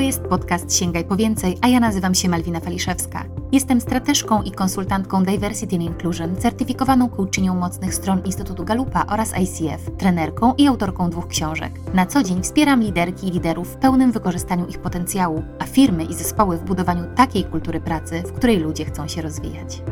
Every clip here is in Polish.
To jest podcast Sięgaj po więcej, a ja nazywam się Malwina Faliszewska. Jestem strateżką i konsultantką Diversity and Inclusion, certyfikowaną coachinią mocnych stron Instytutu Galupa oraz ICF, trenerką i autorką dwóch książek. Na co dzień wspieram liderki i liderów w pełnym wykorzystaniu ich potencjału, a firmy i zespoły w budowaniu takiej kultury pracy, w której ludzie chcą się rozwijać.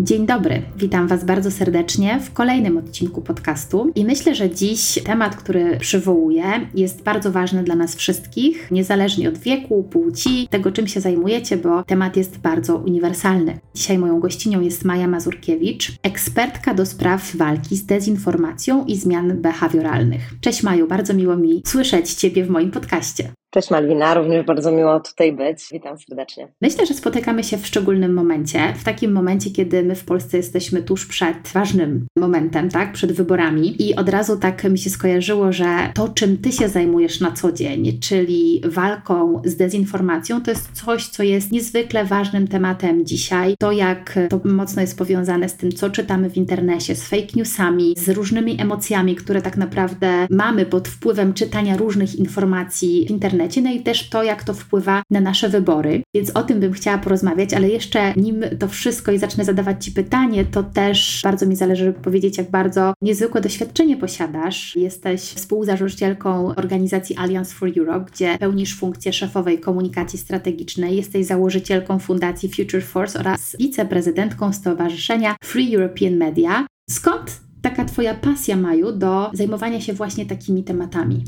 Dzień dobry, witam Was bardzo serdecznie w kolejnym odcinku podcastu i myślę, że dziś temat, który przywołuję, jest bardzo ważny dla nas wszystkich, niezależnie od wieku, płci, tego czym się zajmujecie, bo temat jest bardzo uniwersalny. Dzisiaj moją gościnią jest Maja Mazurkiewicz, ekspertka do spraw walki z dezinformacją i zmian behawioralnych. Cześć Maju, bardzo miło mi słyszeć Ciebie w moim podcaście. Cześć Malwina, również bardzo miło tutaj być. Witam serdecznie. Myślę, że spotykamy się w szczególnym momencie, w takim momencie, kiedy my w Polsce jesteśmy tuż przed ważnym momentem, tak, przed wyborami i od razu tak mi się skojarzyło, że to, czym ty się zajmujesz na co dzień, czyli walką z dezinformacją, to jest coś, co jest niezwykle ważnym tematem dzisiaj. To, jak to mocno jest powiązane z tym, co czytamy w internecie, z fake newsami, z różnymi emocjami, które tak naprawdę mamy pod wpływem czytania różnych informacji w internecie internecie, no i też to, jak to wpływa na nasze wybory. Więc o tym bym chciała porozmawiać, ale jeszcze nim to wszystko i zacznę zadawać Ci pytanie, to też bardzo mi zależy powiedzieć, jak bardzo niezwykłe doświadczenie posiadasz. Jesteś współzałożycielką organizacji Alliance for Europe, gdzie pełnisz funkcję szefowej komunikacji strategicznej. Jesteś założycielką Fundacji Future Force oraz wiceprezydentką Stowarzyszenia Free European Media. Skąd taka Twoja pasja, Maju, do zajmowania się właśnie takimi tematami?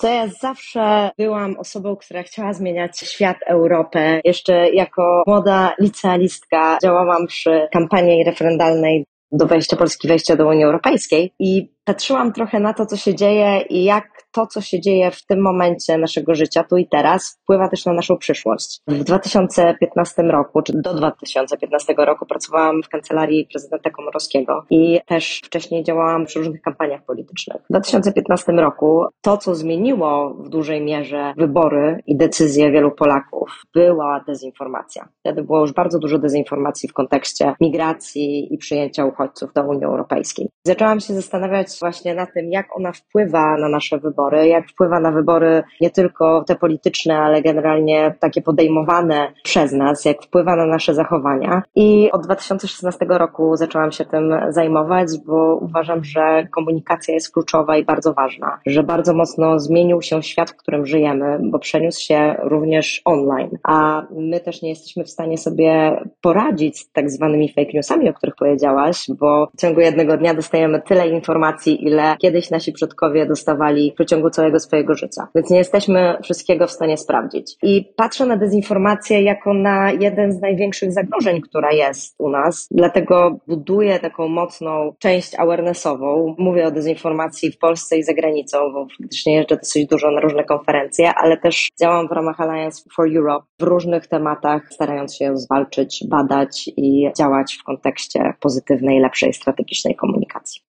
To ja zawsze byłam osobą, która chciała zmieniać świat, Europę. Jeszcze jako młoda licealistka działałam przy kampanii referendalnej do wejścia Polski, wejścia do Unii Europejskiej i patrzyłam trochę na to, co się dzieje i jak to, co się dzieje w tym momencie naszego życia, tu i teraz, wpływa też na naszą przyszłość. W 2015 roku, czy do 2015 roku pracowałam w kancelarii prezydenta Komorowskiego i też wcześniej działałam przy różnych kampaniach politycznych. W 2015 roku to, co zmieniło w dużej mierze wybory i decyzje wielu Polaków, była dezinformacja. Wtedy było już bardzo dużo dezinformacji w kontekście migracji i przyjęcia uchodźców do Unii Europejskiej. Zaczęłam się zastanawiać właśnie na tym, jak ona wpływa na nasze wybory, jak wpływa na wybory nie tylko te polityczne, ale generalnie takie podejmowane przez nas, jak wpływa na nasze zachowania. I od 2016 roku zaczęłam się tym zajmować, bo uważam, że komunikacja jest kluczowa i bardzo ważna, że bardzo mocno zmienił się świat, w którym żyjemy, bo przeniósł się również online, a my też nie jesteśmy w stanie sobie poradzić z tak zwanymi fake newsami, o których powiedziałaś, bo w ciągu jednego dnia dostajemy tyle informacji, ile kiedyś nasi przodkowie dostawali w przeciągu całego swojego życia. Więc nie jesteśmy wszystkiego w stanie sprawdzić. I patrzę na dezinformację jako na jeden z największych zagrożeń, która jest u nas. Dlatego buduję taką mocną część awarenessową. Mówię o dezinformacji w Polsce i za granicą, bo faktycznie jeżdżę dosyć dużo na różne konferencje, ale też działam w ramach Alliance for Europe w różnych tematach, starając się zwalczyć, badać i działać w kontekście pozytywnej, lepszej, strategicznej komunikacji.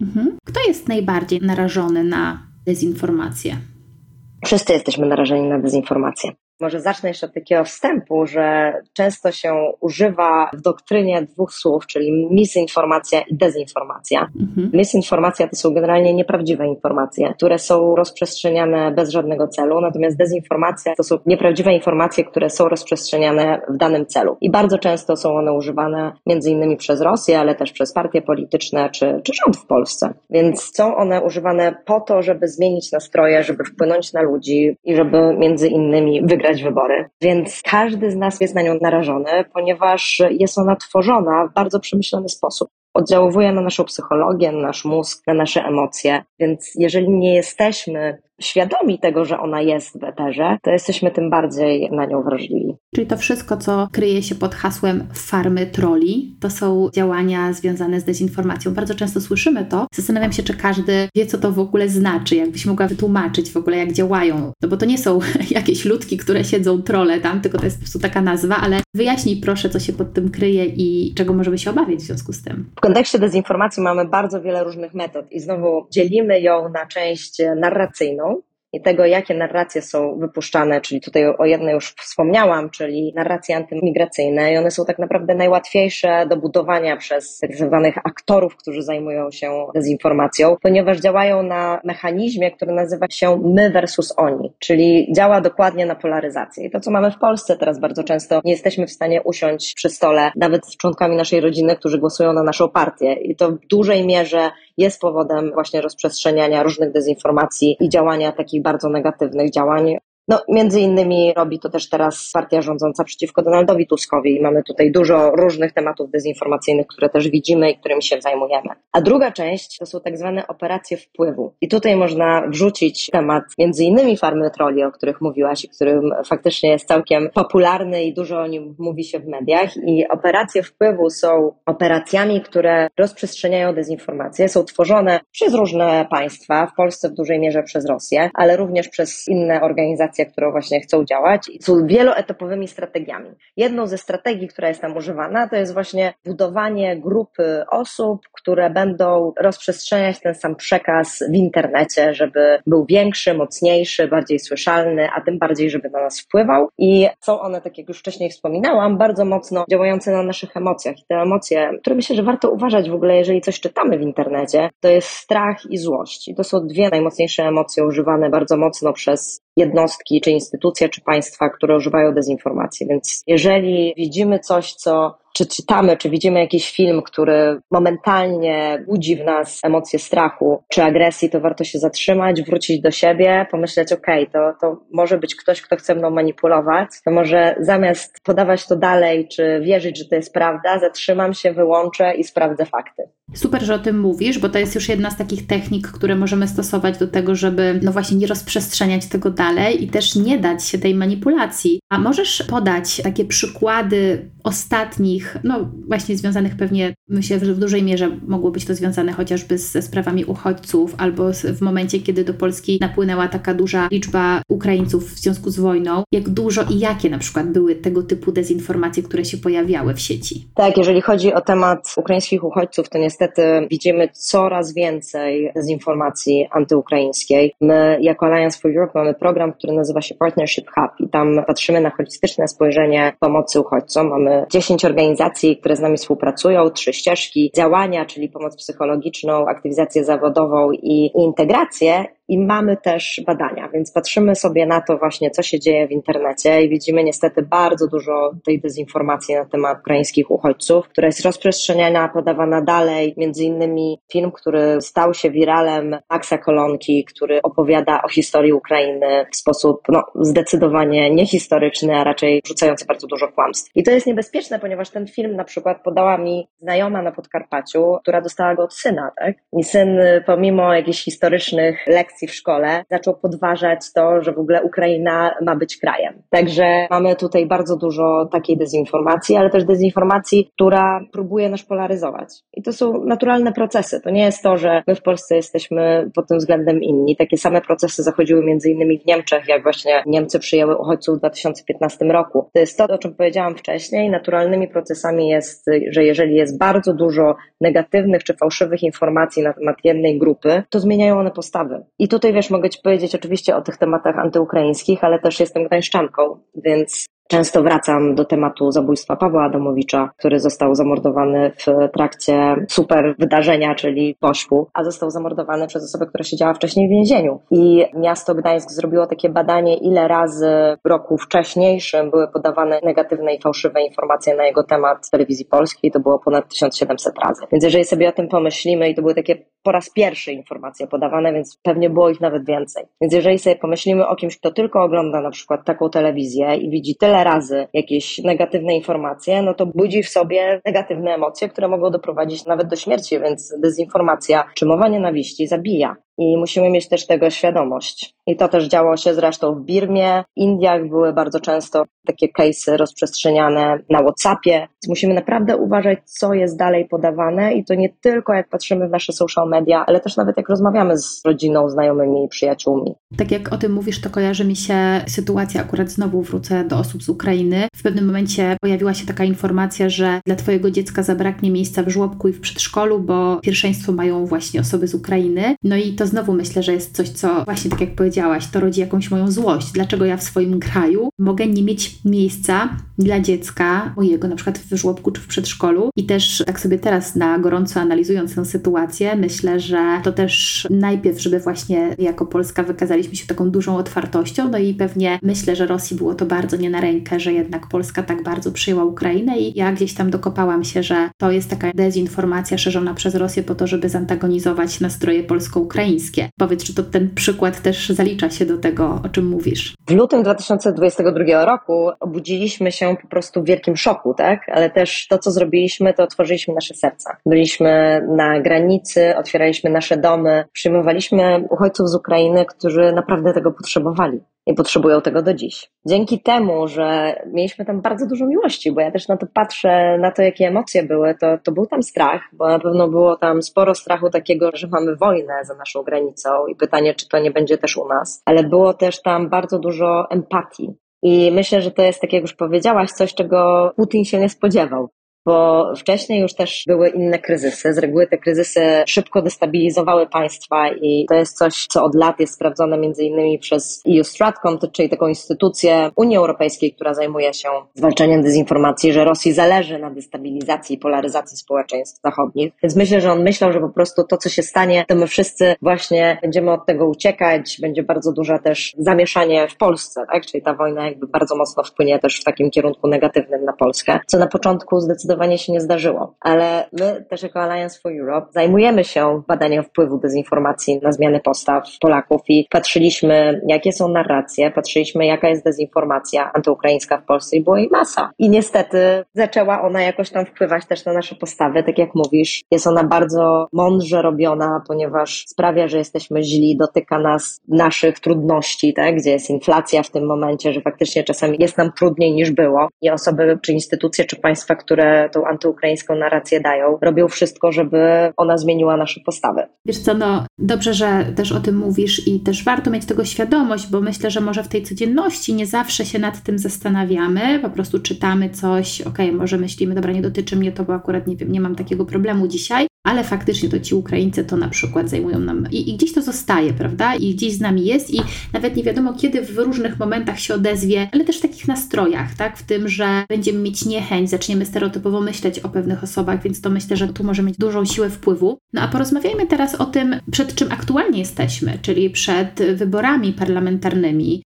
Mhm. Kto jest najbardziej narażony na dezinformację? Wszyscy jesteśmy narażeni na dezinformację. Może zacznę jeszcze od takiego wstępu, że często się używa w doktrynie dwóch słów, czyli misinformacja i dezinformacja. Mhm. Misinformacja to są generalnie nieprawdziwe informacje, które są rozprzestrzeniane bez żadnego celu, natomiast dezinformacja to są nieprawdziwe informacje, które są rozprzestrzeniane w danym celu. I bardzo często są one używane między innymi przez Rosję, ale też przez partie polityczne czy, czy rząd w Polsce. Więc są one używane po to, żeby zmienić nastroje, żeby wpłynąć na ludzi i żeby między innymi wygrać wygrać wybory. Więc każdy z nas jest na nią narażony, ponieważ jest ona tworzona w bardzo przemyślany sposób oddziałuje na naszą psychologię, na nasz mózg, na nasze emocje. Więc jeżeli nie jesteśmy świadomi tego, że ona jest w eterze, to jesteśmy tym bardziej na nią wrażliwi. Czyli to wszystko, co kryje się pod hasłem farmy troli, to są działania związane z dezinformacją. Bardzo często słyszymy to. Zastanawiam się, czy każdy wie, co to w ogóle znaczy, jakbyś mogła wytłumaczyć w ogóle, jak działają. No bo to nie są jakieś ludki, które siedzą trole tam, tylko to jest po prostu taka nazwa, ale wyjaśnij proszę, co się pod tym kryje i czego możemy się obawiać w związku z tym. W kontekście dezinformacji mamy bardzo wiele różnych metod i znowu dzielimy ją na część narracyjną, i tego, jakie narracje są wypuszczane, czyli tutaj o jednej już wspomniałam, czyli narracje antymigracyjne i one są tak naprawdę najłatwiejsze do budowania przez tak zwanych aktorów, którzy zajmują się dezinformacją, ponieważ działają na mechanizmie, który nazywa się my versus oni, czyli działa dokładnie na polaryzację. I to, co mamy w Polsce teraz bardzo często, nie jesteśmy w stanie usiąść przy stole, nawet z członkami naszej rodziny, którzy głosują na naszą partię. I to w dużej mierze jest powodem właśnie rozprzestrzeniania różnych dezinformacji i działania takich bardzo negatywnych działań no, między innymi robi to też teraz partia rządząca przeciwko Donaldowi Tuskowi i mamy tutaj dużo różnych tematów dezinformacyjnych, które też widzimy i którymi się zajmujemy. A druga część to są tak zwane operacje wpływu. I tutaj można wrzucić temat między innymi farmy troli, o których mówiłaś i którym faktycznie jest całkiem popularny i dużo o nim mówi się w mediach. I operacje wpływu są operacjami, które rozprzestrzeniają dezinformacje, są tworzone przez różne państwa, w Polsce w dużej mierze przez Rosję, ale również przez inne organizacje organizacje, które właśnie chcą działać i są wieloetapowymi strategiami. Jedną ze strategii, która jest tam używana, to jest właśnie budowanie grupy osób, które będą rozprzestrzeniać ten sam przekaz w internecie, żeby był większy, mocniejszy, bardziej słyszalny, a tym bardziej, żeby na nas wpływał. I są one, tak jak już wcześniej wspominałam, bardzo mocno działające na naszych emocjach. I te emocje, które myślę, że warto uważać w ogóle, jeżeli coś czytamy w internecie, to jest strach i złość. I to są dwie najmocniejsze emocje używane bardzo mocno przez jednostki, czy instytucje, czy państwa, które używają dezinformacji. Więc jeżeli widzimy coś, co czy czytamy, czy widzimy jakiś film, który momentalnie budzi w nas emocje strachu czy agresji, to warto się zatrzymać, wrócić do siebie, pomyśleć, ok, to, to może być ktoś, kto chce mną manipulować, to może zamiast podawać to dalej, czy wierzyć, że to jest prawda, zatrzymam się, wyłączę i sprawdzę fakty. Super, że o tym mówisz, bo to jest już jedna z takich technik, które możemy stosować do tego, żeby no właśnie nie rozprzestrzeniać tego dalej i też nie dać się tej manipulacji. A możesz podać takie przykłady ostatnich, no właśnie związanych pewnie, myślę, że w dużej mierze mogło być to związane chociażby ze sprawami uchodźców, albo w momencie, kiedy do Polski napłynęła taka duża liczba Ukraińców w związku z wojną. Jak dużo i jakie na przykład były tego typu dezinformacje, które się pojawiały w sieci? Tak, jeżeli chodzi o temat ukraińskich uchodźców, to niestety widzimy coraz więcej dezinformacji antyukraińskiej. My jako Alliance for Europe mamy program, który nazywa się Partnership Hub i tam patrzymy na holistyczne spojrzenie pomocy uchodźcom. Mamy Mamy 10 organizacji, które z nami współpracują, trzy ścieżki działania, czyli pomoc psychologiczną, aktywizację zawodową i integrację i mamy też badania, więc patrzymy sobie na to właśnie, co się dzieje w internecie i widzimy niestety bardzo dużo tej dezinformacji na temat ukraińskich uchodźców, która jest rozprzestrzeniana, podawana dalej. Między innymi film, który stał się wiralem Maxa Kolonki, który opowiada o historii Ukrainy w sposób no, zdecydowanie niehistoryczny, a raczej rzucający bardzo dużo kłamstw. I to jest niebezpieczne, ponieważ ten film na przykład podała mi znajoma na Podkarpaciu, która dostała go od syna, tak? I syn pomimo jakichś historycznych lekcji w szkole zaczął podważać to, że w ogóle Ukraina ma być krajem. Także mamy tutaj bardzo dużo takiej dezinformacji, ale też dezinformacji, która próbuje nas polaryzować. I to są naturalne procesy. To nie jest to, że my w Polsce jesteśmy pod tym względem inni. Takie same procesy zachodziły między innymi w Niemczech, jak właśnie Niemcy przyjęły uchodźców w 2015 roku. To jest to, o czym powiedziałam wcześniej. Naturalnymi procesami jest, że jeżeli jest bardzo dużo negatywnych czy fałszywych informacji na temat jednej grupy, to zmieniają one postawy. I tutaj wiesz, mogę Ci powiedzieć oczywiście o tych tematach antyukraińskich, ale też jestem gdańszczanką, więc Często wracam do tematu zabójstwa Pawła Adamowicza, który został zamordowany w trakcie super wydarzenia, czyli pośpu, a został zamordowany przez osobę, która siedziała wcześniej w więzieniu. I miasto Gdańsk zrobiło takie badanie, ile razy w roku wcześniejszym były podawane negatywne i fałszywe informacje na jego temat w telewizji polskiej, to było ponad 1700 razy. Więc jeżeli sobie o tym pomyślimy, i to były takie po raz pierwszy informacje podawane, więc pewnie było ich nawet więcej. Więc jeżeli sobie pomyślimy o kimś, kto tylko ogląda na przykład taką telewizję i widzi tyle razy jakieś negatywne informacje, no to budzi w sobie negatywne emocje, które mogą doprowadzić nawet do śmierci, więc dezinformacja czy mowa nienawiści zabija i musimy mieć też tego świadomość. I to też działo się zresztą w Birmie, Indiach były bardzo często takie case'y rozprzestrzeniane na WhatsAppie, więc musimy naprawdę uważać, co jest dalej podawane i to nie tylko jak patrzymy w nasze social media, ale też nawet jak rozmawiamy z rodziną, znajomymi i przyjaciółmi. Tak jak o tym mówisz, to kojarzy mi się sytuacja, akurat znowu wrócę do osób z Ukrainy. W pewnym momencie pojawiła się taka informacja, że dla Twojego dziecka zabraknie miejsca w żłobku i w przedszkolu, bo pierwszeństwo mają właśnie osoby z Ukrainy. No i to znowu myślę, że jest coś, co właśnie tak jak powiedziałaś, to rodzi jakąś moją złość. Dlaczego ja w swoim kraju mogę nie mieć miejsca dla dziecka mojego, na przykład w żłobku czy w przedszkolu. I też tak sobie teraz na gorąco analizując tę sytuację, myślę, że to też najpierw, żeby właśnie jako Polska wykazaliśmy się taką dużą otwartością, no i pewnie myślę, że Rosji było to bardzo nie na rękę, że jednak Polska tak bardzo przyjęła Ukrainę i ja gdzieś tam dokopałam się, że to jest taka dezinformacja szerzona przez Rosję po to, żeby zantagonizować nastroje polsko-ukraińskie. Powiedz, czy to ten przykład też zalicza się do tego, o czym mówisz? W lutym 2022 roku obudziliśmy się po prostu w wielkim szoku, tak? Ale też to, co zrobiliśmy, to otworzyliśmy nasze serca. Byliśmy na granicy, otwieraliśmy nasze domy, przyjmowaliśmy uchodźców z Ukrainy, którzy naprawdę tego potrzebowali i potrzebują tego do dziś. Dzięki temu, że mieliśmy tam bardzo dużo miłości, bo ja też na to patrzę, na to, jakie emocje były, to, to był tam strach, bo na pewno było tam sporo strachu takiego, że mamy wojnę za naszą granicą i pytanie, czy to nie będzie też u nas, ale było też tam bardzo dużo empatii. I myślę, że to jest, tak jak już powiedziałaś, coś, czego Putin się nie spodziewał bo wcześniej już też były inne kryzysy. Z reguły te kryzysy szybko destabilizowały państwa i to jest coś, co od lat jest sprawdzone między innymi przez EU Stratcom, czyli taką instytucję Unii Europejskiej, która zajmuje się zwalczaniem dezinformacji, że Rosji zależy na destabilizacji i polaryzacji społeczeństw zachodnich. Więc myślę, że on myślał, że po prostu to, co się stanie, to my wszyscy właśnie będziemy od tego uciekać, będzie bardzo duże też zamieszanie w Polsce, tak? Czyli ta wojna jakby bardzo mocno wpłynie też w takim kierunku negatywnym na Polskę, co na początku zdecydowanie zdecydowanie się nie zdarzyło. Ale my też jako Alliance for Europe zajmujemy się badaniem wpływu dezinformacji na zmiany postaw Polaków i patrzyliśmy, jakie są narracje, patrzyliśmy, jaka jest dezinformacja antyukraińska w Polsce i było jej masa. I niestety zaczęła ona jakoś tam wpływać też na nasze postawy, tak jak mówisz. Jest ona bardzo mądrze robiona, ponieważ sprawia, że jesteśmy źli, dotyka nas naszych trudności, tak? gdzie jest inflacja w tym momencie, że faktycznie czasami jest nam trudniej niż było i osoby, czy instytucje, czy państwa, które tą antyukraińską narrację dają, robią wszystko, żeby ona zmieniła nasze postawy. Wiesz co, no dobrze, że też o tym mówisz i też warto mieć tego świadomość, bo myślę, że może w tej codzienności nie zawsze się nad tym zastanawiamy, po prostu czytamy coś, okej, okay, może myślimy, dobra, nie dotyczy mnie to, bo akurat nie wiem, nie mam takiego problemu dzisiaj, ale faktycznie to ci Ukraińcy to na przykład zajmują nam i, i, gdzieś to zostaje, prawda? I gdzieś z nami jest i nawet nie wiadomo kiedy w różnych momentach się odezwie, ale też w takich nastrojach, tak? W tym, że będziemy mieć niechęć, zaczniemy stereotypowo myśleć o pewnych osobach, więc to myślę, że tu może mieć dużą siłę wpływu. No a porozmawiajmy teraz o tym, przed czym aktualnie jesteśmy, czyli przed wyborami parlamentarnymi.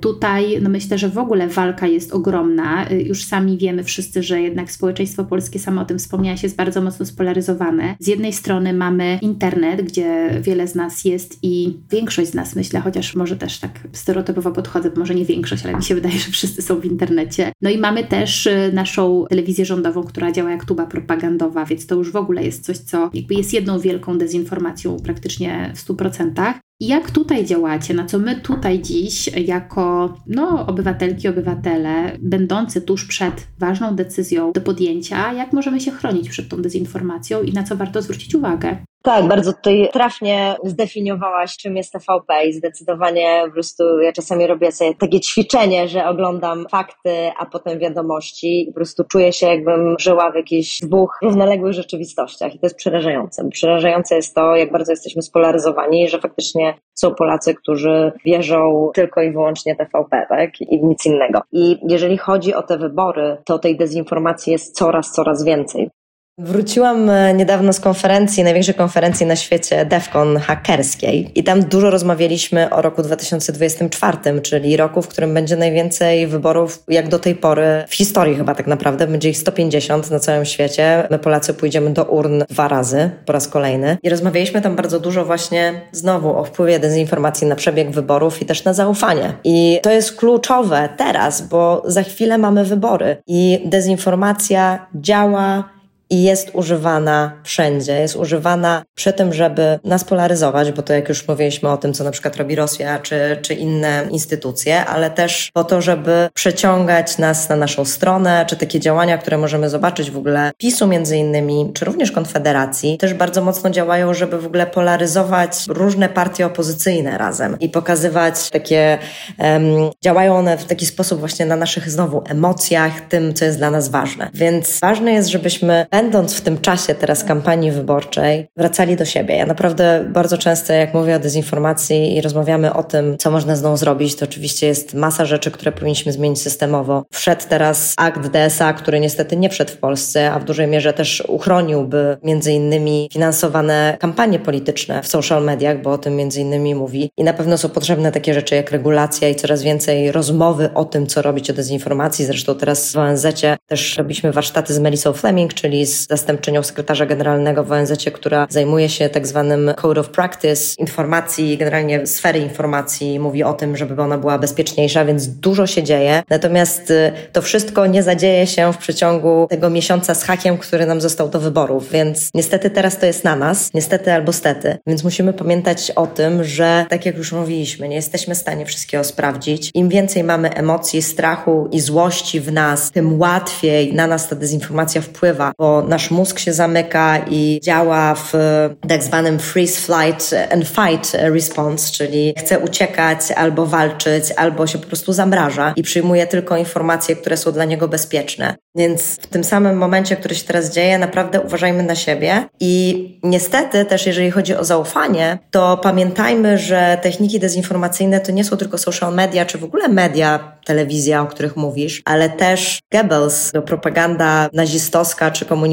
Tutaj no myślę, że w ogóle walka jest ogromna. Y, już sami wiemy wszyscy, że jednak społeczeństwo polskie, samo o tym wspomniałaś, jest bardzo mocno spolaryzowane. Z jednej strony mamy internet, gdzie wiele z nas jest i większość z nas, myślę, chociaż może też tak stereotypowo podchodzę, może nie większość, ale mi się wydaje, że wszyscy są w internecie. No i mamy też y, naszą telewizję rządową, która działa jak tuba propagandowa, więc to już w ogóle jest coś, co jakby jest jedną wielką dezinformacją praktycznie w 100%. Jak tutaj działacie, na co my tutaj dziś, jako no, obywatelki, obywatele, będący tuż przed ważną decyzją do podjęcia, jak możemy się chronić przed tą dezinformacją i na co warto zwrócić uwagę? Tak, bardzo tutaj trafnie zdefiniowałaś, czym jest TVP i zdecydowanie po prostu ja czasami robię sobie takie ćwiczenie, że oglądam fakty, a potem wiadomości i po prostu czuję się jakbym żyła w jakichś dwóch równoległych rzeczywistościach i to jest przerażające. Przerażające jest to, jak bardzo jesteśmy spolaryzowani, że faktycznie są Polacy, którzy wierzą tylko i wyłącznie TVP, tak? I nic innego. I jeżeli chodzi o te wybory, to tej dezinformacji jest coraz, coraz więcej. Wróciłam e, niedawno z konferencji, największej konferencji na świecie DEFCON hakerskiej i tam dużo rozmawialiśmy o roku 2024, czyli roku, w którym będzie najwięcej wyborów jak do tej pory w historii chyba tak naprawdę. Będzie ich 150 na całym świecie. My Polacy pójdziemy do urn dwa razy, po raz kolejny. I rozmawialiśmy tam bardzo dużo właśnie znowu o wpływie dezinformacji na przebieg wyborów i też na zaufanie. I to jest kluczowe teraz, bo za chwilę mamy wybory i dezinformacja działa i jest używana wszędzie. Jest używana przy tym, żeby nas polaryzować, bo to jak już mówiliśmy o tym, co na przykład robi Rosja czy, czy inne instytucje, ale też po to, żeby przeciągać nas na naszą stronę, czy takie działania, które możemy zobaczyć w ogóle PiSu między innymi, czy również Konfederacji, też bardzo mocno działają, żeby w ogóle polaryzować różne partie opozycyjne razem i pokazywać takie, um, działają one w taki sposób właśnie na naszych znowu emocjach, tym, co jest dla nas ważne. Więc ważne jest, żebyśmy będąc w tym czasie teraz kampanii wyborczej, wracali do siebie. Ja naprawdę bardzo często, jak mówię o dezinformacji i rozmawiamy o tym, co można z nią zrobić, to oczywiście jest masa rzeczy, które powinniśmy zmienić systemowo. Wszedł teraz akt DSA, który niestety nie wszedł w Polsce, a w dużej mierze też uchroniłby między innymi finansowane kampanie polityczne w social mediach, bo o tym między innymi mówi. I na pewno są potrzebne takie rzeczy jak regulacja i coraz więcej rozmowy o tym, co robić o dezinformacji. Zresztą teraz w ONZ też robiliśmy warsztaty z Melisą Fleming, czyli zastępczynią sekretarza generalnego w ONZ, która zajmuje się tak zwanym Code of Practice informacji, generalnie sfery informacji, mówi o tym, żeby ona była bezpieczniejsza, więc dużo się dzieje. Natomiast y, to wszystko nie zadzieje się w przeciągu tego miesiąca z hakiem, który nam został do wyborów, więc niestety teraz to jest na nas, niestety albo stety. Więc musimy pamiętać o tym, że tak jak już mówiliśmy, nie jesteśmy w stanie wszystkiego sprawdzić. Im więcej mamy emocji, strachu i złości w nas, tym łatwiej na nas ta dezinformacja wpływa, nasz mózg się zamyka i działa w tak zwanym freeze, flight and fight response, czyli chce uciekać albo walczyć, albo się po prostu zamraża i przyjmuje tylko informacje, które są dla niego bezpieczne. Więc w tym samym momencie, który się teraz dzieje, naprawdę uważajmy na siebie i niestety też jeżeli chodzi o zaufanie, to pamiętajmy, że techniki dezinformacyjne to nie są tylko social media, czy w ogóle media, telewizja, o których mówisz, ale też Goebbels, propaganda nazistowska czy komunistyczna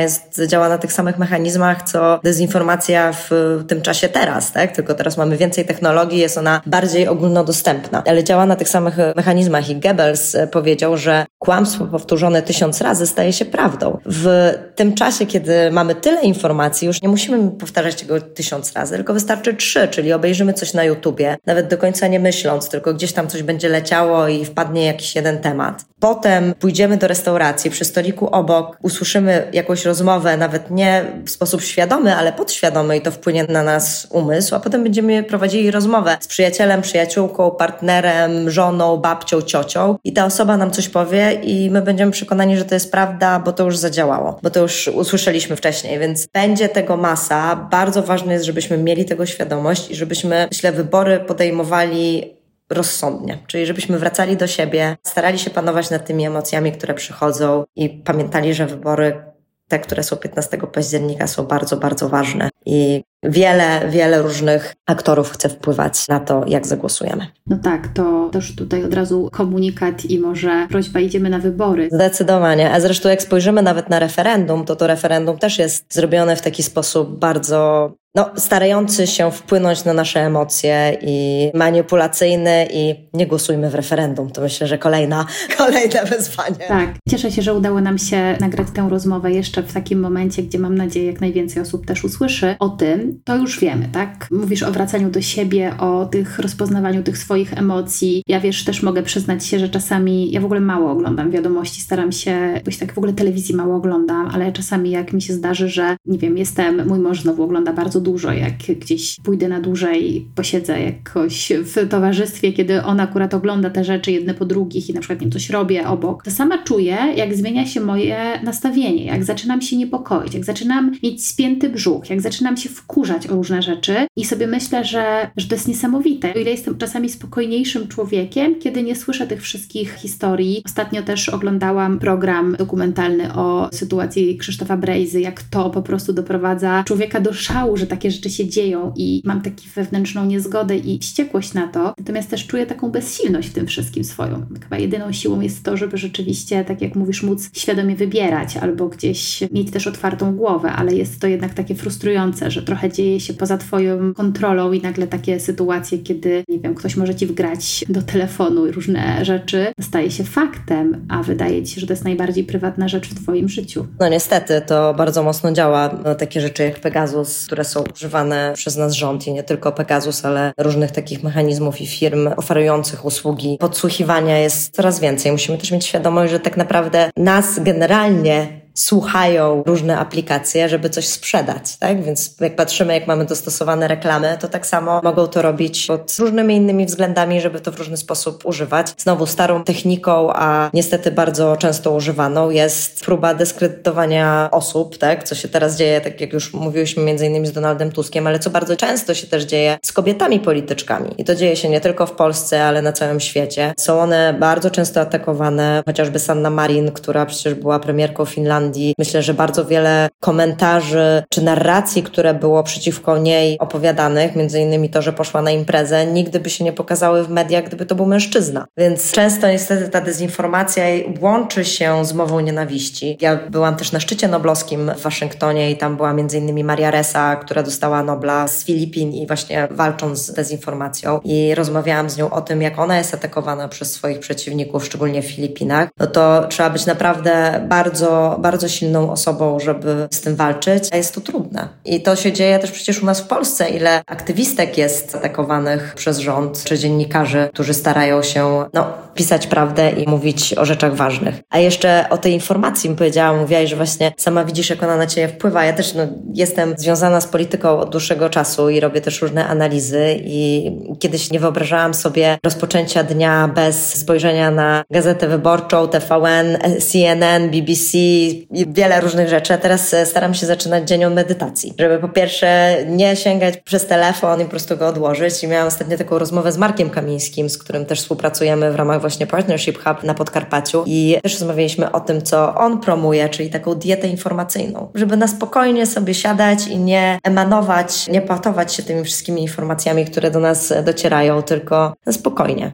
jest, działa na tych samych mechanizmach, co dezinformacja w tym czasie teraz, tak? Tylko teraz mamy więcej technologii, jest ona bardziej ogólnodostępna, ale działa na tych samych mechanizmach i Goebbels powiedział, że kłamstwo powtórzone tysiąc razy staje się prawdą. W tym czasie, kiedy mamy tyle informacji, już nie musimy powtarzać tego tysiąc razy, tylko wystarczy trzy, czyli obejrzymy coś na YouTubie, nawet do końca nie myśląc, tylko gdzieś tam coś będzie leciało i wpadnie jakiś jeden temat. Potem pójdziemy do restauracji, przy stoliku obok usłyszymy jakąś rozmowę, nawet nie w sposób świadomy, ale podświadomy i to wpłynie na nas umysł, a potem będziemy prowadzili rozmowę z przyjacielem, przyjaciółką, partnerem, żoną, babcią, ciocią i ta osoba nam coś powie i my będziemy przekonani, że to jest prawda, bo to już zadziałało, bo to już usłyszeliśmy wcześniej, więc będzie tego masa. Bardzo ważne jest, żebyśmy mieli tego świadomość i żebyśmy, myślę, wybory podejmowali rozsądnie, czyli żebyśmy wracali do siebie, starali się panować nad tymi emocjami, które przychodzą i pamiętali, że wybory, te, które są 15 października, są bardzo, bardzo ważne i wiele, wiele różnych aktorów chce wpływać na to, jak zagłosujemy. No tak, to też tutaj od razu komunikat i może prośba, idziemy na wybory. Zdecydowanie, a zresztą jak spojrzymy nawet na referendum, to to referendum też jest zrobione w taki sposób bardzo no, starający się wpłynąć na nasze emocje i manipulacyjny i nie głosujmy w referendum. To myślę, że kolejna, kolejne wyzwanie. Tak. Cieszę się, że udało nam się nagrać tę rozmowę jeszcze w takim momencie, gdzie mam nadzieję, jak najwięcej osób też usłyszy o tym. To już wiemy, tak? Mówisz o wracaniu do siebie, o tych rozpoznawaniu tych swoich emocji. Ja wiesz, też mogę przyznać się, że czasami ja w ogóle mało oglądam wiadomości, staram się, boś tak w ogóle telewizji mało oglądam, ale czasami jak mi się zdarzy, że nie wiem, jestem, mój mąż znowu ogląda bardzo dużo, jak gdzieś pójdę na dłużej, posiedzę jakoś w towarzystwie, kiedy on akurat ogląda te rzeczy jedne po drugich i na przykład nie coś robię obok, to sama czuję, jak zmienia się moje nastawienie, jak zaczynam się niepokoić, jak zaczynam mieć spięty brzuch, jak zaczynam się wkurzać o różne rzeczy i sobie myślę, że, że to jest niesamowite. O ile jestem czasami spokojniejszym człowiekiem, kiedy nie słyszę tych wszystkich historii. Ostatnio też oglądałam program dokumentalny o sytuacji Krzysztofa Brejzy, jak to po prostu doprowadza człowieka do szału, że takie rzeczy się dzieją i mam taką wewnętrzną niezgodę i wściekłość na to. Natomiast też czuję taką bezsilność w tym wszystkim swoją. Chyba jedyną siłą jest to, żeby rzeczywiście, tak jak mówisz, móc świadomie wybierać albo gdzieś mieć też otwartą głowę, ale jest to jednak takie frustrujące, że trochę dzieje się poza Twoją kontrolą i nagle takie sytuacje, kiedy, nie wiem, ktoś może Ci wgrać do telefonu różne rzeczy, staje się faktem, a wydaje Ci się, że to jest najbardziej prywatna rzecz w Twoim życiu. No niestety, to bardzo mocno działa. Takie rzeczy jak Pegasus, które są używane przez nas rząd i nie tylko Pegasus, ale różnych takich mechanizmów i firm oferujących usługi podsłuchiwania jest coraz więcej. Musimy też mieć świadomość, że tak naprawdę nas generalnie słuchają różne aplikacje, żeby coś sprzedać, tak? Więc jak patrzymy, jak mamy dostosowane reklamy, to tak samo mogą to robić pod różnymi innymi względami, żeby to w różny sposób używać. Znowu starą techniką, a niestety bardzo często używaną jest próba dyskredytowania osób, tak? Co się teraz dzieje, tak jak już mówiłyśmy między innymi z Donaldem Tuskiem, ale co bardzo często się też dzieje z kobietami polityczkami. I to dzieje się nie tylko w Polsce, ale na całym świecie. Są one bardzo często atakowane, chociażby Sanna Marin, która przecież była premierką Finlandii, Holandii. Myślę, że bardzo wiele komentarzy czy narracji, które było przeciwko niej opowiadanych, między innymi to, że poszła na imprezę, nigdy by się nie pokazały w mediach, gdyby to był mężczyzna. Więc często niestety ta dezinformacja łączy się z mową nienawiści. Ja byłam też na szczycie noblowskim w Waszyngtonie i tam była między innymi Maria Ressa, która dostała Nobla z Filipin i właśnie walcząc z dezinformacją i rozmawiałam z nią o tym, jak ona jest atakowana przez swoich przeciwników, szczególnie w Filipinach, no to trzeba być naprawdę bardzo, bardzo silną osobą, żeby z tym walczyć, a jest to trudne. I to się dzieje też przecież u nas w Polsce, ile aktywistek jest atakowanych przez rząd, czy dziennikarzy, którzy starają się no, pisać prawdę i mówić o rzeczach ważnych. A jeszcze o tej informacji mi powiedziałam, mówiłaś, że właśnie sama widzisz, jak ona na ciebie wpływa. Ja też no, jestem związana z polityką od dłuższego czasu i robię też różne analizy i kiedyś nie wyobrażałam sobie rozpoczęcia dnia bez spojrzenia na Gazetę Wyborczą, TVN, CNN, BBC i wiele różnych rzeczy. A teraz e, staram się zaczynać dzień od medytacji, żeby po pierwsze nie sięgać przez telefon i po prostu go odłożyć. I miałam ostatnio taką rozmowę z Markiem Kamińskim, z którym też współpracujemy w ramach właśnie Partnership Hub na Podkarpaciu i też rozmawialiśmy o tym, co on promuje, czyli taką dietę informacyjną, żeby na spokojnie sobie siadać i nie emanować, nie patować się tymi wszystkimi informacjami, które do nas docierają, tylko na spokojnie.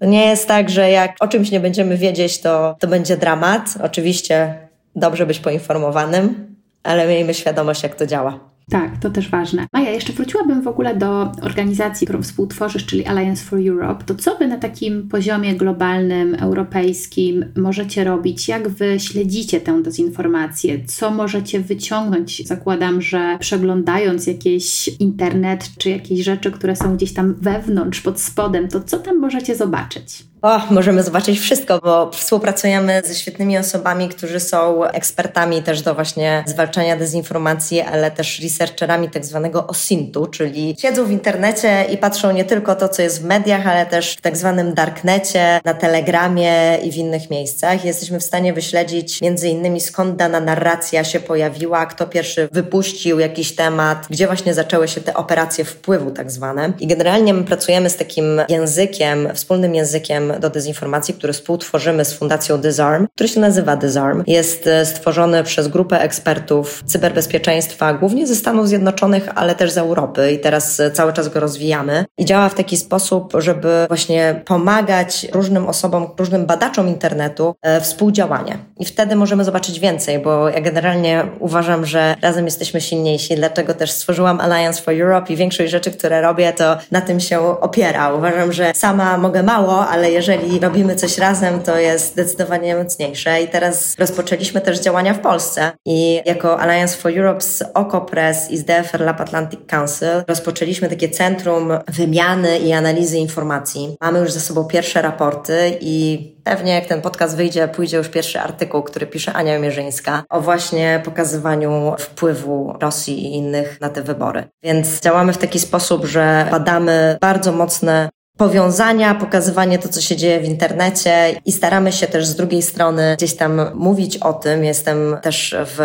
To nie jest tak, że jak o czymś nie będziemy wiedzieć, to, to będzie dramat. Oczywiście dobrze być poinformowanym, ale miejmy świadomość, jak to działa. Tak, to też ważne. Maja, jeszcze wróciłabym w ogóle do organizacji, którą współtworzysz, czyli Alliance for Europe. To co wy na takim poziomie globalnym, europejskim możecie robić? Jak wy śledzicie tę dezinformację? Co możecie wyciągnąć? Zakładam, że przeglądając jakiś internet czy jakieś rzeczy, które są gdzieś tam wewnątrz, pod spodem, to co tam możecie zobaczyć? Możemy zobaczyć wszystko, bo współpracujemy ze świetnymi osobami, którzy są ekspertami też do właśnie zwalczania dezinformacji, ale też researcherami tak zwanego OSINT-u, czyli siedzą w internecie i patrzą nie tylko to, co jest w mediach, ale też w tak zwanym darknecie, na telegramie i w innych miejscach. Jesteśmy w stanie wyśledzić między innymi skąd dana narracja się pojawiła, kto pierwszy wypuścił jakiś temat, gdzie właśnie zaczęły się te operacje wpływu tak zwane. I generalnie my pracujemy z takim językiem, wspólnym językiem do dezinformacji, który współtworzymy z Fundacją Disarm, który się nazywa Disarm. Jest e, stworzony przez grupę ekspertów cyberbezpieczeństwa, głównie ze Stanów Zjednoczonych, ale też z Europy i teraz e, cały czas go rozwijamy. I działa w taki sposób, żeby właśnie pomagać różnym osobom, różnym badaczom internetu e, współdziałanie. I wtedy możemy zobaczyć więcej, bo ja generalnie uważam, że razem jesteśmy silniejsi, dlatego też stworzyłam Alliance for Europe i większość rzeczy, które robię, to na tym się opiera. Uważam, że sama mogę mało, ale jeżeli robimy coś razem, to jest zdecydowanie mocniejsze. I teraz rozpoczęliśmy też działania w Polsce i jako Alliance for Europe z OCOPRESS i z DFR Lab Atlantic Council rozpoczęliśmy takie centrum wymiany i analizy informacji. Mamy już ze sobą pierwsze raporty i pewnie jak ten podcast wyjdzie, pójdzie już pierwszy artykuł, który pisze Ania Mierzyńska o właśnie pokazywaniu wpływu Rosji i innych na te wybory. Więc działamy w taki sposób, że badamy bardzo mocne powiązania, pokazywanie to, co się dzieje w internecie i staramy się też z drugiej strony gdzieś tam mówić o tym. Jestem też w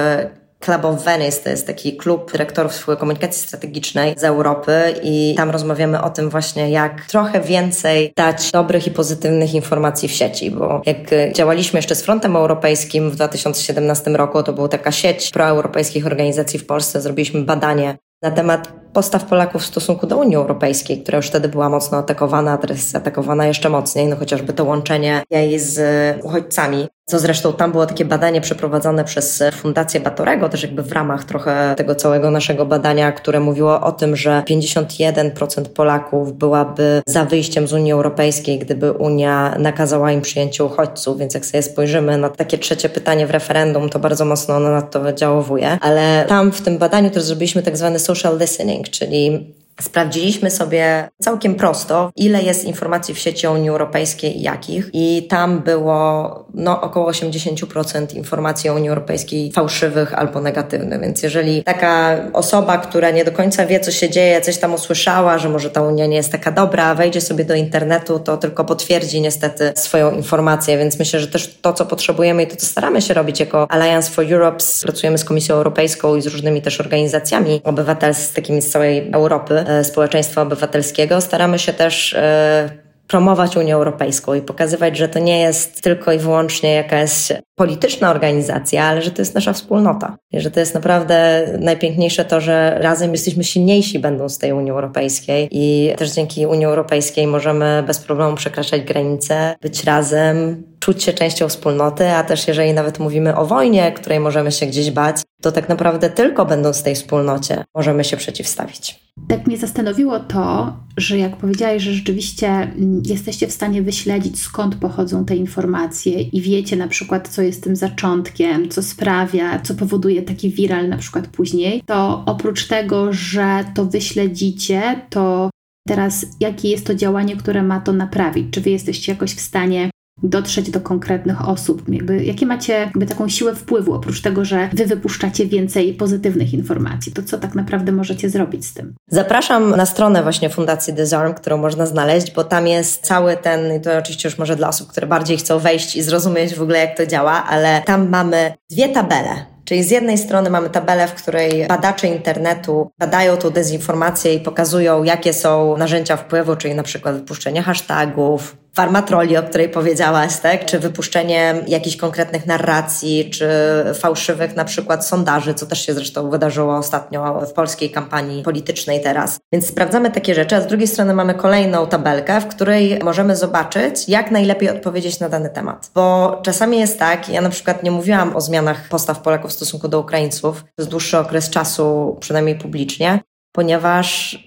Club of Venice to jest taki klub dyrektorów komunikacji strategicznej z Europy i tam rozmawiamy o tym właśnie, jak trochę więcej dać dobrych i pozytywnych informacji w sieci, bo jak działaliśmy jeszcze z Frontem Europejskim w 2017 roku, to była taka sieć proeuropejskich organizacji w Polsce, zrobiliśmy badanie na temat postaw Polaków w stosunku do Unii Europejskiej, która już wtedy była mocno atakowana, a teraz jest atakowana jeszcze mocniej, no chociażby to łączenie jej z uchodźcami. Co zresztą tam było takie badanie przeprowadzone przez Fundację Batorego, też jakby w ramach trochę tego całego naszego badania, które mówiło o tym, że 51% Polaków byłaby za wyjściem z Unii Europejskiej, gdyby Unia nakazała im przyjęcie uchodźców, więc jak sobie spojrzymy na takie trzecie pytanie w referendum, to bardzo mocno ono na to działowuje. Ale tam w tym badaniu też zrobiliśmy tak zwany social listening, czyli Sprawdziliśmy sobie całkiem prosto, ile jest informacji w sieci Unii Europejskiej i jakich. I tam było no, około 80% informacji o Unii Europejskiej fałszywych albo negatywnych. Więc jeżeli taka osoba, która nie do końca wie, co się dzieje, coś tam usłyszała, że może ta Unia nie jest taka dobra, wejdzie sobie do internetu, to tylko potwierdzi niestety swoją informację. Więc myślę, że też to, co potrzebujemy i to, co staramy się robić jako Alliance for Europe, pracujemy z Komisją Europejską i z różnymi też organizacjami obywatelskimi z całej Europy, E, społeczeństwa obywatelskiego. Staramy się też e, promować Unię Europejską i pokazywać, że to nie jest tylko i wyłącznie jakaś polityczna organizacja, ale że to jest nasza wspólnota. I że to jest naprawdę najpiękniejsze to, że razem jesteśmy silniejsi będąc tej Unii Europejskiej i też dzięki Unii Europejskiej możemy bez problemu przekraczać granice, być razem, czuć się częścią wspólnoty, a też jeżeli nawet mówimy o wojnie, której możemy się gdzieś bać, to tak naprawdę tylko będąc w tej wspólnocie możemy się przeciwstawić. Tak mnie zastanowiło to, że jak powiedziałeś, że rzeczywiście mm, jesteście w stanie wyśledzić skąd pochodzą te informacje i wiecie na przykład, co jest tym zaczątkiem, co sprawia, co powoduje taki viral na przykład później, to oprócz tego, że to wyśledzicie, to teraz jakie jest to działanie, które ma to naprawić? Czy wy jesteście jakoś w stanie dotrzeć do konkretnych osób? Jakby, jakie macie jakby taką siłę wpływu, oprócz tego, że wy wypuszczacie więcej pozytywnych informacji? To co tak naprawdę możecie zrobić z tym? Zapraszam na stronę właśnie Fundacji Disarm, którą można znaleźć, bo tam jest cały ten, i to oczywiście już może dla osób, które bardziej chcą wejść i zrozumieć w ogóle jak to działa, ale tam mamy dwie tabele. Czyli z jednej strony mamy tabelę, w której badacze internetu badają tą dezinformację i pokazują, jakie są narzędzia wpływu, czyli na przykład wypuszczenie hashtagów, farmatroli, o której powiedziałaś, tak? czy wypuszczenie jakichś konkretnych narracji, czy fałszywych na przykład sondaży, co też się zresztą wydarzyło ostatnio w polskiej kampanii politycznej teraz. Więc sprawdzamy takie rzeczy, a z drugiej strony mamy kolejną tabelkę, w której możemy zobaczyć, jak najlepiej odpowiedzieć na dany temat. Bo czasami jest tak, ja na przykład nie mówiłam o zmianach postaw Polaków w stosunku do Ukraińców przez dłuższy okres czasu, przynajmniej publicznie, ponieważ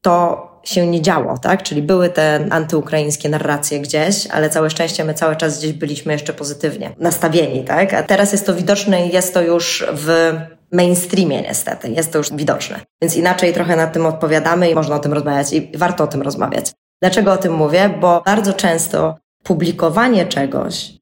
to się nie działo, tak? Czyli były te antyukraińskie narracje gdzieś, ale całe szczęście my cały czas gdzieś byliśmy jeszcze pozytywnie nastawieni, tak? A teraz jest to widoczne i jest to już w mainstreamie niestety, jest to już widoczne. Więc inaczej trochę nad tym odpowiadamy i można o tym rozmawiać i warto o tym rozmawiać. Dlaczego o tym mówię? Bo bardzo często publikowanie czegoś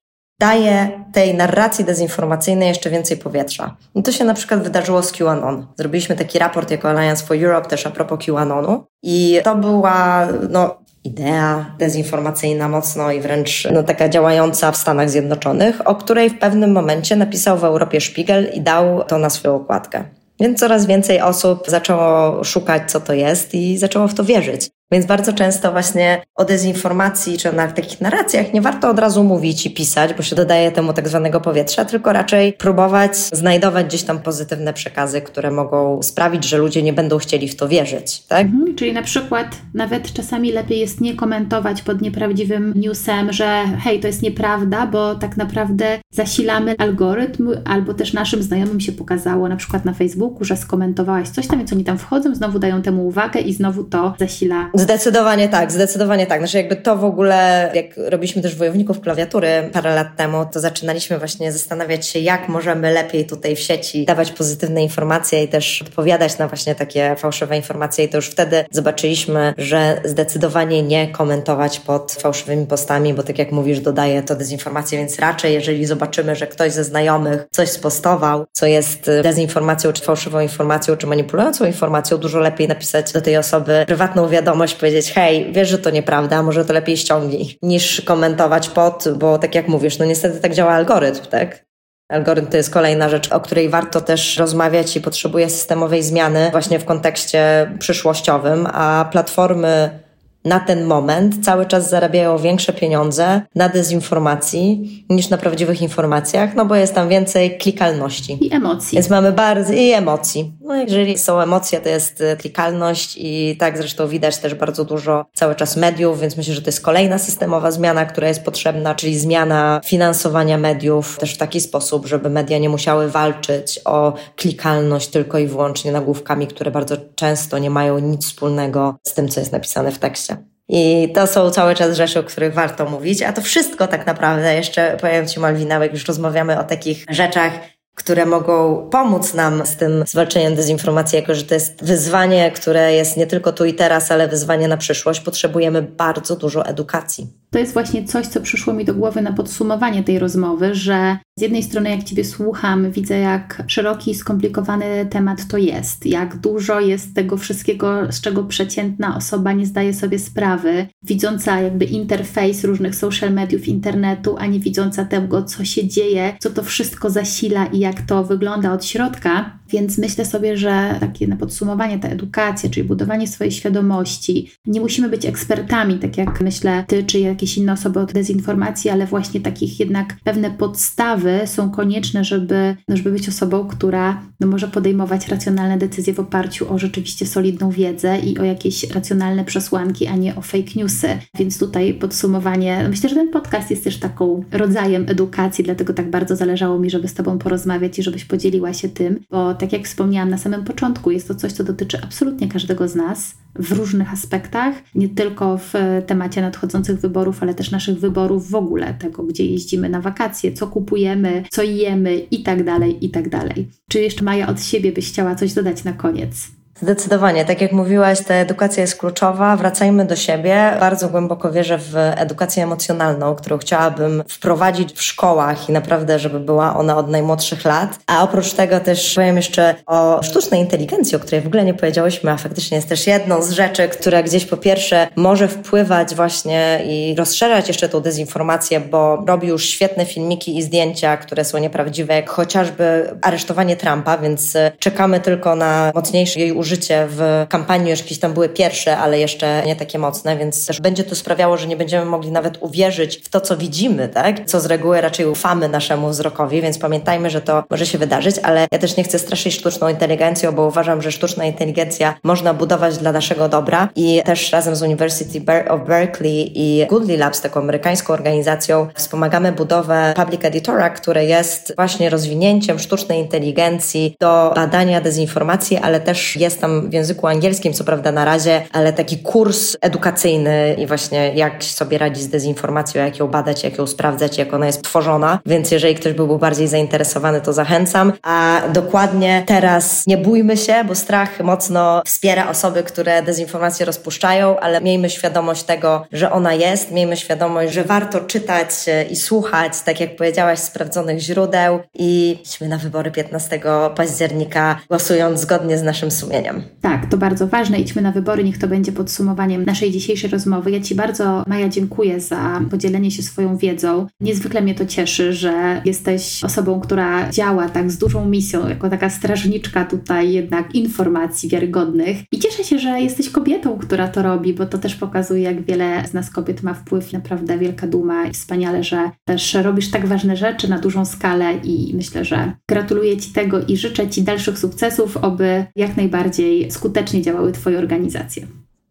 daje tej narracji dezinformacyjnej jeszcze więcej powietrza. I to się na przykład wydarzyło z QAnon. Zrobiliśmy taki raport jako Alliance for Europe też a propos QAnonu i to była no, idea dezinformacyjna mocno i wręcz no, taka działająca w Stanach Zjednoczonych, o której w pewnym momencie napisał w Europie Spiegel i dał to na swoją okładkę. Więc coraz więcej osób zaczęło szukać, co to jest i zaczęło w to wierzyć. Więc bardzo często właśnie o dezinformacji czy na takich narracjach nie warto od razu mówić i pisać, bo się dodaje temu tak zwanego powietrza, tylko raczej próbować znajdować gdzieś tam pozytywne przekazy, które mogą sprawić, że ludzie nie będą chcieli w to wierzyć. Tak? Mhm, czyli na przykład nawet czasami lepiej jest nie komentować pod nieprawdziwym newsem, że hej, to jest nieprawda, bo tak naprawdę zasilamy algorytm, albo też naszym znajomym się pokazało na przykład na Facebooku, że skomentowałaś coś tam, więc oni tam wchodzą, znowu dają temu uwagę i znowu to zasila Zdecydowanie tak, zdecydowanie tak. Znaczy jakby to w ogóle, jak robiliśmy też wojowników klawiatury parę lat temu, to zaczynaliśmy właśnie zastanawiać się, jak możemy lepiej tutaj w sieci dawać pozytywne informacje i też odpowiadać na właśnie takie fałszywe informacje i to już wtedy zobaczyliśmy, że zdecydowanie nie komentować pod fałszywymi postami, bo tak jak mówisz, dodaje to dezinformację, więc raczej jeżeli zobaczymy, że ktoś ze znajomych coś spostował, co jest dezinformacją, czy fałszywą informacją, czy manipulującą informacją, dużo lepiej napisać do tej osoby prywatną wiadomość, powiedzieć, hej, wiesz, że to nieprawda, może to lepiej ściągnij, niż komentować pod, bo tak jak mówisz, no niestety tak działa algorytm, tak? Algorytm to jest kolejna rzecz, o której warto też rozmawiać i potrzebuje systemowej zmiany właśnie w kontekście przyszłościowym, a platformy na ten moment cały czas zarabiają większe pieniądze na dezinformacji niż na prawdziwych informacjach, no bo jest tam więcej klikalności. I emocji. Więc mamy bardzo, i emocji. No jeżeli są emocje, to jest e, klikalność i tak zresztą widać też bardzo dużo cały czas mediów, więc myślę, że to jest kolejna systemowa zmiana, która jest potrzebna, czyli zmiana finansowania mediów też w taki sposób, żeby media nie musiały walczyć o klikalność tylko i wyłącznie nagłówkami, które bardzo często nie mają nic wspólnego z tym, co jest napisane w tekście. I to są cały czas rzeczy, o których warto mówić, a to wszystko tak naprawdę, jeszcze powiem Ci Malwina, jak już rozmawiamy o takich rzeczach, które mogą pomóc nam z tym zwalczeniem dezinformacji, jako że to jest wyzwanie, które jest nie tylko tu i teraz, ale wyzwanie na przyszłość. Potrzebujemy bardzo dużo edukacji. To jest właśnie coś, co przyszło mi do głowy na podsumowanie tej rozmowy, że z jednej strony, jak Ciebie słucham, widzę, jak szeroki i skomplikowany temat to jest, jak dużo jest tego wszystkiego, z czego przeciętna osoba nie zdaje sobie sprawy, widząca jakby interfejs różnych social mediów, internetu, a nie widząca tego, co się dzieje, co to wszystko zasila i jak to wygląda od środka. Więc myślę sobie, że takie na podsumowanie ta edukacja, czyli budowanie swojej świadomości. Nie musimy być ekspertami, tak jak myślę ty czy jakieś inne osoby od dezinformacji, ale właśnie takich jednak pewne podstawy są konieczne, żeby, no, żeby być osobą, która no, może podejmować racjonalne decyzje w oparciu o rzeczywiście solidną wiedzę i o jakieś racjonalne przesłanki, a nie o fake newsy. Więc tutaj podsumowanie, no, myślę, że ten podcast jest też taką rodzajem edukacji, dlatego tak bardzo zależało mi, żeby z Tobą porozmawiać i żebyś podzieliła się tym, bo tak jak wspomniałam na samym początku, jest to coś, co dotyczy absolutnie każdego z nas w różnych aspektach, nie tylko w temacie nadchodzących wyborów, ale też naszych wyborów w ogóle, tego, gdzie jeździmy na wakacje, co kupujemy, co jemy i tak dalej, i tak dalej. Czy jeszcze Maja od siebie byś chciała coś dodać na koniec? Zdecydowanie, tak jak mówiłaś, ta edukacja jest kluczowa. Wracajmy do siebie. Bardzo głęboko wierzę w edukację emocjonalną, którą chciałabym wprowadzić w szkołach i naprawdę, żeby była ona od najmłodszych lat. A oprócz tego też powiem jeszcze o sztucznej inteligencji, o której w ogóle nie powiedziałyśmy, a faktycznie jest też jedną z rzeczy, która gdzieś po pierwsze może wpływać właśnie i rozszerzać jeszcze tą dezinformację, bo robi już świetne filmiki i zdjęcia, które są nieprawdziwe, jak chociażby aresztowanie Trumpa, więc czekamy tylko na mocniejsze jej użycie w kampanii już jakieś tam były pierwsze, ale jeszcze nie takie mocne, więc też będzie to sprawiało, że nie będziemy mogli nawet uwierzyć w to, co widzimy, tak? Co z reguły raczej ufamy naszemu wzrokowi, więc pamiętajmy, że to może się wydarzyć, ale ja też nie chcę straszyć sztuczną inteligencją, bo uważam, że sztuczna inteligencja można budować dla naszego dobra i też razem z University of Berkeley i Goodly Labs, taką amerykańską organizacją, wspomagamy budowę Public Editora, które jest właśnie rozwinięciem sztucznej inteligencji do badania dezinformacji, ale też jest tam w języku angielskim, co prawda na razie, ale taki kurs edukacyjny i właśnie jak sobie radzić z dezinformacją, jak ją badać, jak ją sprawdzać, jak ona jest tworzona. Więc jeżeli ktoś byłby bardziej zainteresowany, to zachęcam. A dokładnie teraz nie bójmy się, bo strach mocno wspiera osoby, które dezinformację rozpuszczają, ale miejmy świadomość tego, że ona jest, miejmy świadomość, że warto czytać i słuchać, tak jak powiedziałaś, sprawdzonych źródeł i idźmy na wybory 15 października, głosując zgodnie z naszym sumieniem. Tak, to bardzo ważne. Idźmy na wybory, niech to będzie podsumowaniem naszej dzisiejszej rozmowy. Ja Ci bardzo, Maja, dziękuję za podzielenie się swoją wiedzą. Niezwykle mnie to cieszy, że jesteś osobą, która działa tak z dużą misją, jako taka strażniczka tutaj jednak informacji wiarygodnych. I cieszę się, że jesteś kobietą, która to robi, bo to też pokazuje, jak wiele z nas kobiet ma wpływ. Naprawdę wielka duma i wspaniale, że też robisz tak ważne rzeczy na dużą skalę i myślę, że gratuluję Ci tego i życzę Ci dalszych sukcesów, oby jak najbardziej bardziej skutecznie działały Twoje organizacje.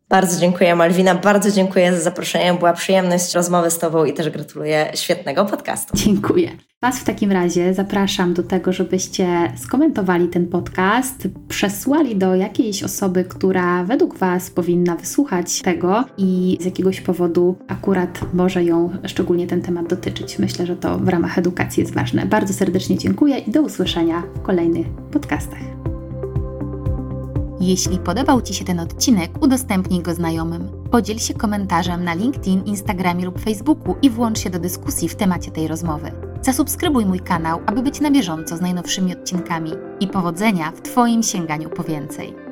Bardzo dziękuję Malwina, bardzo dziękuję za zaproszenie. Była przyjemność rozmowy z Tobą i też gratuluję świetnego podcastu. Dziękuję. Was w takim razie zapraszam do tego, żebyście skomentowali ten podcast, przesłali do jakiejś osoby, która według Was powinna wysłuchać tego i z jakiegoś powodu akurat może ją szczególnie ten temat dotyczyć. Myślę, że to w ramach edukacji jest ważne. Bardzo serdecznie dziękuję i do usłyszenia w kolejnych podcastach. Jeśli podobał Ci się ten odcinek, udostępnij go znajomym. Podziel się komentarzem na LinkedIn, Instagramie lub Facebooku i włącz się do dyskusji w temacie tej rozmowy. Zasubskrybuj mój kanał, aby być na bieżąco z najnowszymi odcinkami. I powodzenia w Twoim sięganiu po więcej.